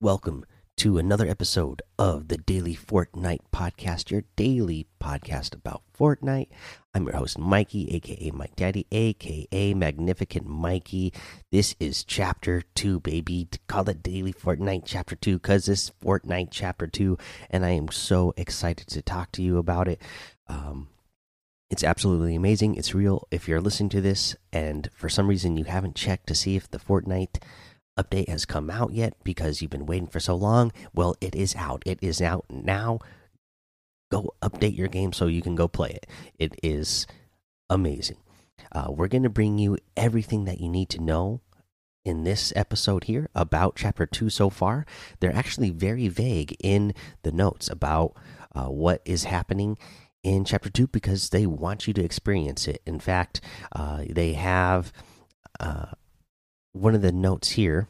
welcome to another episode of the Daily Fortnite Podcast, your daily podcast about Fortnite. I'm your host, Mikey, aka Mike Daddy, aka Magnificent Mikey. This is Chapter 2, baby. Call it Daily Fortnite Chapter 2 because this Fortnite Chapter 2, and I am so excited to talk to you about it. Um, it's absolutely amazing. It's real. If you're listening to this and for some reason you haven't checked to see if the Fortnite update has come out yet because you've been waiting for so long, well, it is out. It is out now. Go update your game so you can go play it. It is amazing. Uh, we're going to bring you everything that you need to know in this episode here about chapter 2 so far. They're actually very vague in the notes about uh, what is happening in chapter 2 because they want you to experience it. In fact, uh, they have uh, one of the notes here.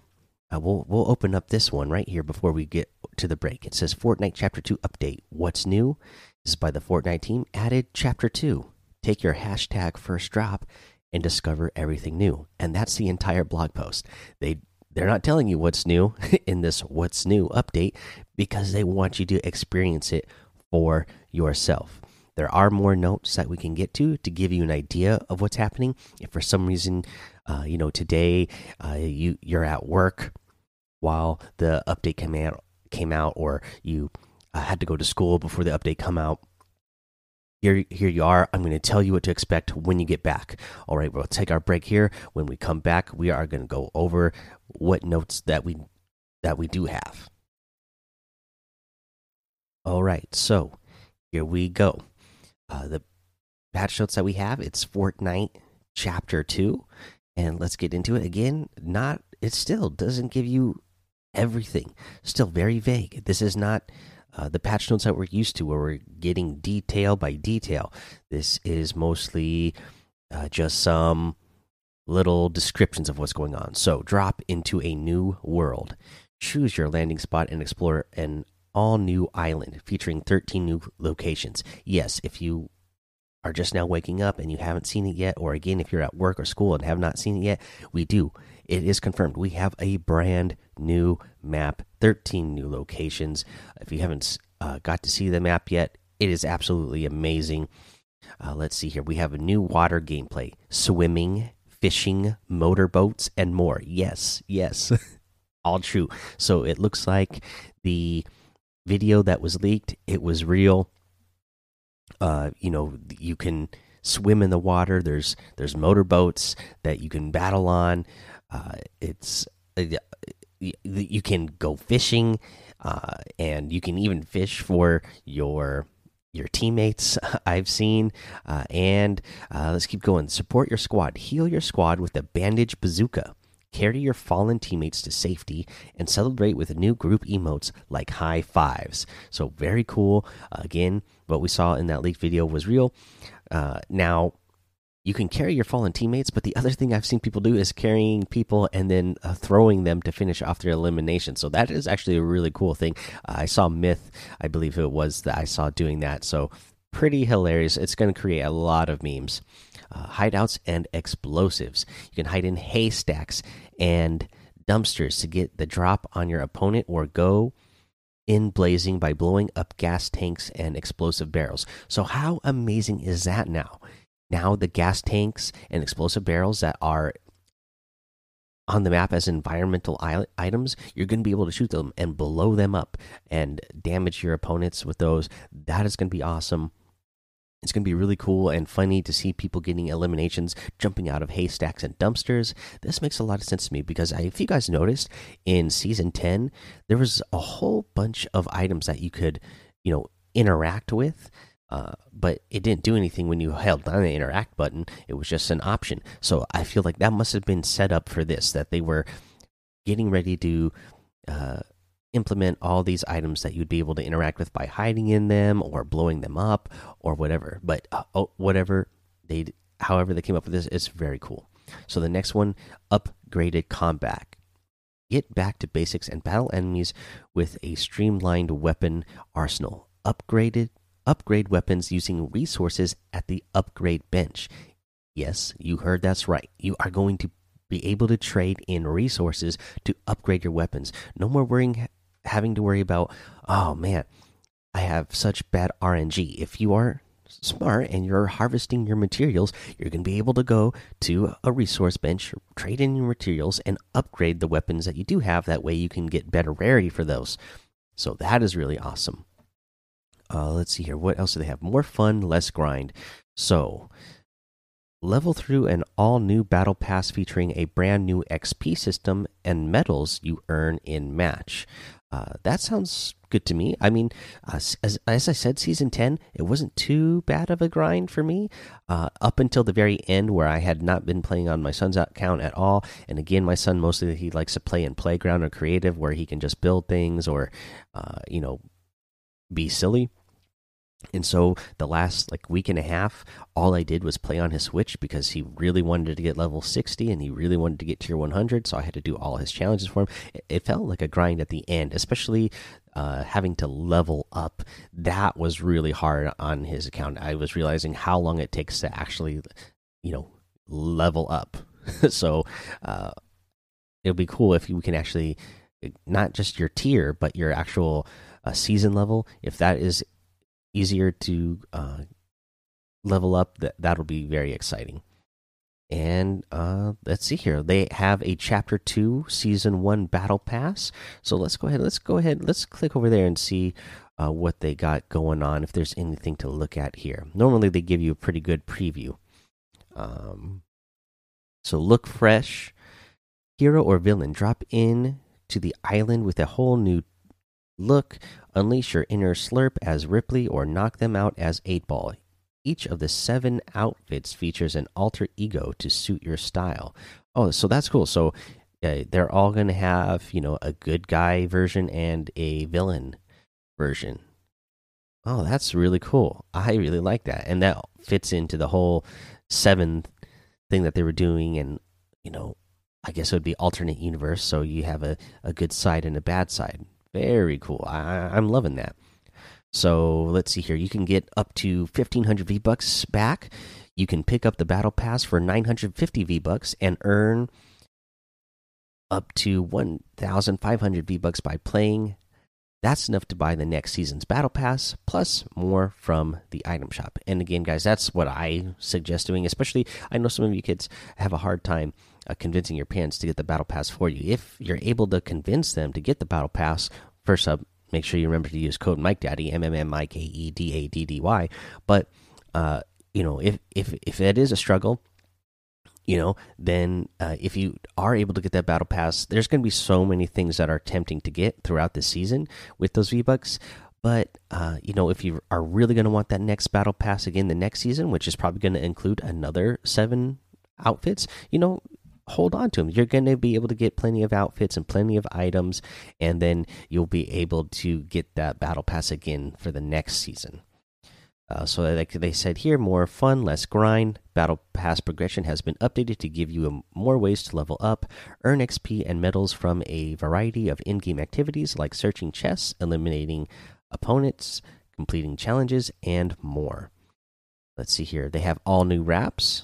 Uh, we'll we'll open up this one right here before we get to the break. It says Fortnite Chapter Two update. What's new? This is by the Fortnite team. Added Chapter Two. Take your hashtag first drop and discover everything new. And that's the entire blog post. They they're not telling you what's new in this what's new update because they want you to experience it for yourself. There are more notes that we can get to to give you an idea of what's happening. If for some reason, uh, you know, today uh, you you're at work while the update came out, came out, or you uh, had to go to school before the update come out. Here, here you are. I'm going to tell you what to expect when you get back. All right, we'll take our break here. When we come back, we are going to go over what notes that we that we do have. All right, so here we go uh, the patch notes that we have. It's Fortnite Chapter Two, and let's get into it again. Not it still doesn't give you everything. Still very vague. This is not uh, the patch notes that we're used to, where we're getting detail by detail. This is mostly uh, just some little descriptions of what's going on. So, drop into a new world. Choose your landing spot and explore an all new island featuring 13 new locations. Yes, if you are just now waking up and you haven't seen it yet, or again, if you're at work or school and have not seen it yet, we do. It is confirmed. We have a brand new map, 13 new locations. If you haven't uh, got to see the map yet, it is absolutely amazing. Uh, let's see here. We have a new water gameplay swimming, fishing, motorboats, and more. Yes, yes, all true. So it looks like the video that was leaked, it was real. Uh, you know, you can swim in the water. There's there's motorboats that you can battle on. Uh, it's uh, you can go fishing, uh, and you can even fish for your your teammates. I've seen, uh, and uh, let's keep going. Support your squad. Heal your squad with the bandage bazooka carry your fallen teammates to safety, and celebrate with new group emotes like high fives. So, very cool. Again, what we saw in that leaked video was real. Uh, now, you can carry your fallen teammates, but the other thing I've seen people do is carrying people and then uh, throwing them to finish off their elimination. So that is actually a really cool thing. Uh, I saw Myth, I believe it was that I saw doing that. So pretty hilarious. It's going to create a lot of memes uh, hideouts and explosives. You can hide in haystacks and dumpsters to get the drop on your opponent or go in blazing by blowing up gas tanks and explosive barrels. So, how amazing is that now? Now, the gas tanks and explosive barrels that are on the map as environmental items, you're going to be able to shoot them and blow them up and damage your opponents with those. That is going to be awesome. It's going to be really cool and funny to see people getting eliminations jumping out of haystacks and dumpsters. This makes a lot of sense to me because I, if you guys noticed in season 10, there was a whole bunch of items that you could, you know, interact with. Uh, but it didn't do anything when you held down the interact button. It was just an option. So I feel like that must have been set up for this, that they were getting ready to uh, implement all these items that you'd be able to interact with by hiding in them or blowing them up or whatever. But uh, oh, whatever they, however they came up with this, it's very cool. So the next one, upgraded combat. Get back to basics and battle enemies with a streamlined weapon arsenal. Upgraded upgrade weapons using resources at the upgrade bench. Yes, you heard that's right. You are going to be able to trade in resources to upgrade your weapons. No more worrying having to worry about, oh man, I have such bad RNG. If you are smart and you're harvesting your materials, you're going to be able to go to a resource bench, trade in your materials, and upgrade the weapons that you do have. That way, you can get better rarity for those. So that is really awesome. Uh, let's see here. What else do they have? More fun, less grind. So, level through an all new battle pass featuring a brand new XP system and medals you earn in match. Uh, that sounds good to me. I mean, uh, as, as I said, season 10, it wasn't too bad of a grind for me uh, up until the very end where I had not been playing on my son's account at all. And again, my son mostly he likes to play in playground or creative where he can just build things or, uh, you know, be silly. And so the last like week and a half, all I did was play on his Switch because he really wanted to get level 60 and he really wanted to get tier 100. So I had to do all his challenges for him. It felt like a grind at the end, especially uh, having to level up. That was really hard on his account. I was realizing how long it takes to actually, you know, level up. so uh, it'll be cool if you can actually not just your tier, but your actual uh, season level. If that is easier to uh, level up, that that'll be very exciting. And uh, let's see here. They have a chapter two, season one battle pass. So let's go ahead. Let's go ahead. Let's click over there and see uh, what they got going on. If there's anything to look at here. Normally they give you a pretty good preview. Um, so look fresh. Hero or villain drop in to the island with a whole new look. Unleash your inner slurp as Rippley or knock them out as 8 Ball. Each of the seven outfits features an alter ego to suit your style. Oh, so that's cool. So uh, they're all going to have, you know, a good guy version and a villain version. Oh, that's really cool. I really like that. And that fits into the whole seven thing that they were doing. And, you know, I guess it would be alternate universe. So you have a, a good side and a bad side. Very cool. I, I'm loving that. So let's see here. You can get up to 1500 V bucks back. You can pick up the battle pass for 950 V bucks and earn up to 1500 V bucks by playing. That's enough to buy the next season's battle pass plus more from the item shop. And again, guys, that's what I suggest doing. Especially, I know some of you kids have a hard time uh, convincing your parents to get the battle pass for you. If you're able to convince them to get the battle pass, first up, make sure you remember to use code Mike Daddy M M M I K E D A D D Y. But uh, you know, if if if that is a struggle, you know, then uh, if you are able to get that battle pass, there's going to be so many things that are tempting to get throughout the season with those V bucks. But uh, you know, if you are really going to want that next battle pass again the next season, which is probably going to include another seven outfits, you know, hold on to them. You're going to be able to get plenty of outfits and plenty of items, and then you'll be able to get that battle pass again for the next season. Uh, so, like they said here, more fun, less grind. Battle pass progression has been updated to give you more ways to level up, earn XP and medals from a variety of in game activities like searching chests, eliminating opponents, completing challenges, and more. Let's see here. They have all new wraps.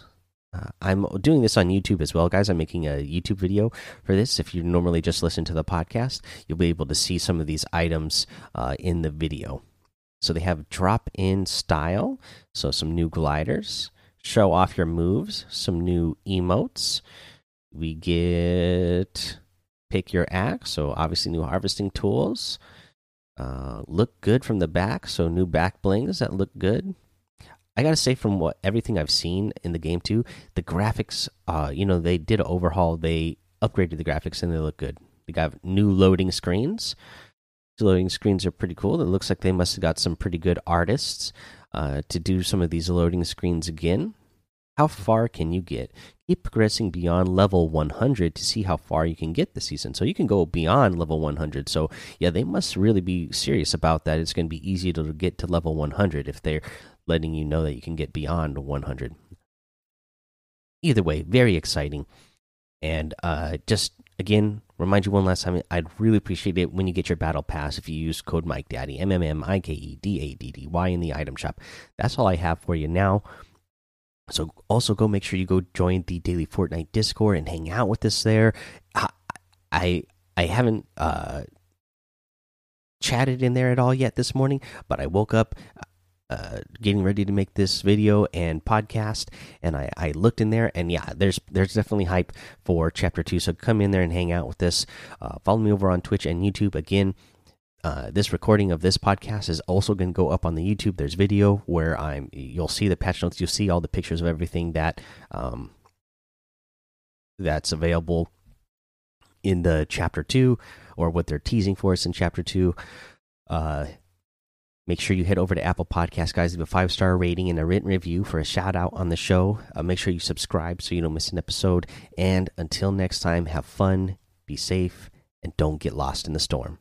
Uh, I'm doing this on YouTube as well, guys. I'm making a YouTube video for this. If you normally just listen to the podcast, you'll be able to see some of these items uh, in the video. So they have drop in style, so some new gliders, show off your moves, some new emotes. We get pick your axe, so obviously new harvesting tools. Uh, look good from the back, so new back blings that look good. I gotta say, from what everything I've seen in the game too, the graphics, uh, you know, they did an overhaul. They upgraded the graphics and they look good. They got new loading screens. Loading screens are pretty cool. It looks like they must have got some pretty good artists uh, to do some of these loading screens again. How far can you get? Keep progressing beyond level 100 to see how far you can get this season. So you can go beyond level 100. So yeah, they must really be serious about that. It's going to be easy to get to level 100 if they're letting you know that you can get beyond 100. Either way, very exciting. And uh, just again, remind you one last time, I'd really appreciate it when you get your battle pass if you use code Mike Daddy M M M I K E D A D D Y in the item shop. That's all I have for you now. So also go make sure you go join the daily Fortnite Discord and hang out with us there. I I, I haven't uh, chatted in there at all yet this morning, but I woke up uh, getting ready to make this video and podcast, and I, I looked in there, and yeah, there's there's definitely hype for chapter two. So come in there and hang out with us. Uh, follow me over on Twitch and YouTube. Again, uh, this recording of this podcast is also going to go up on the YouTube. There's video where I'm. You'll see the patch notes. You'll see all the pictures of everything that um, that's available in the chapter two, or what they're teasing for us in chapter two. Uh, make sure you head over to Apple Podcast, guys. Leave a five star rating and a written review for a shout out on the show. Uh, make sure you subscribe so you don't miss an episode. And until next time, have fun, be safe, and don't get lost in the storm.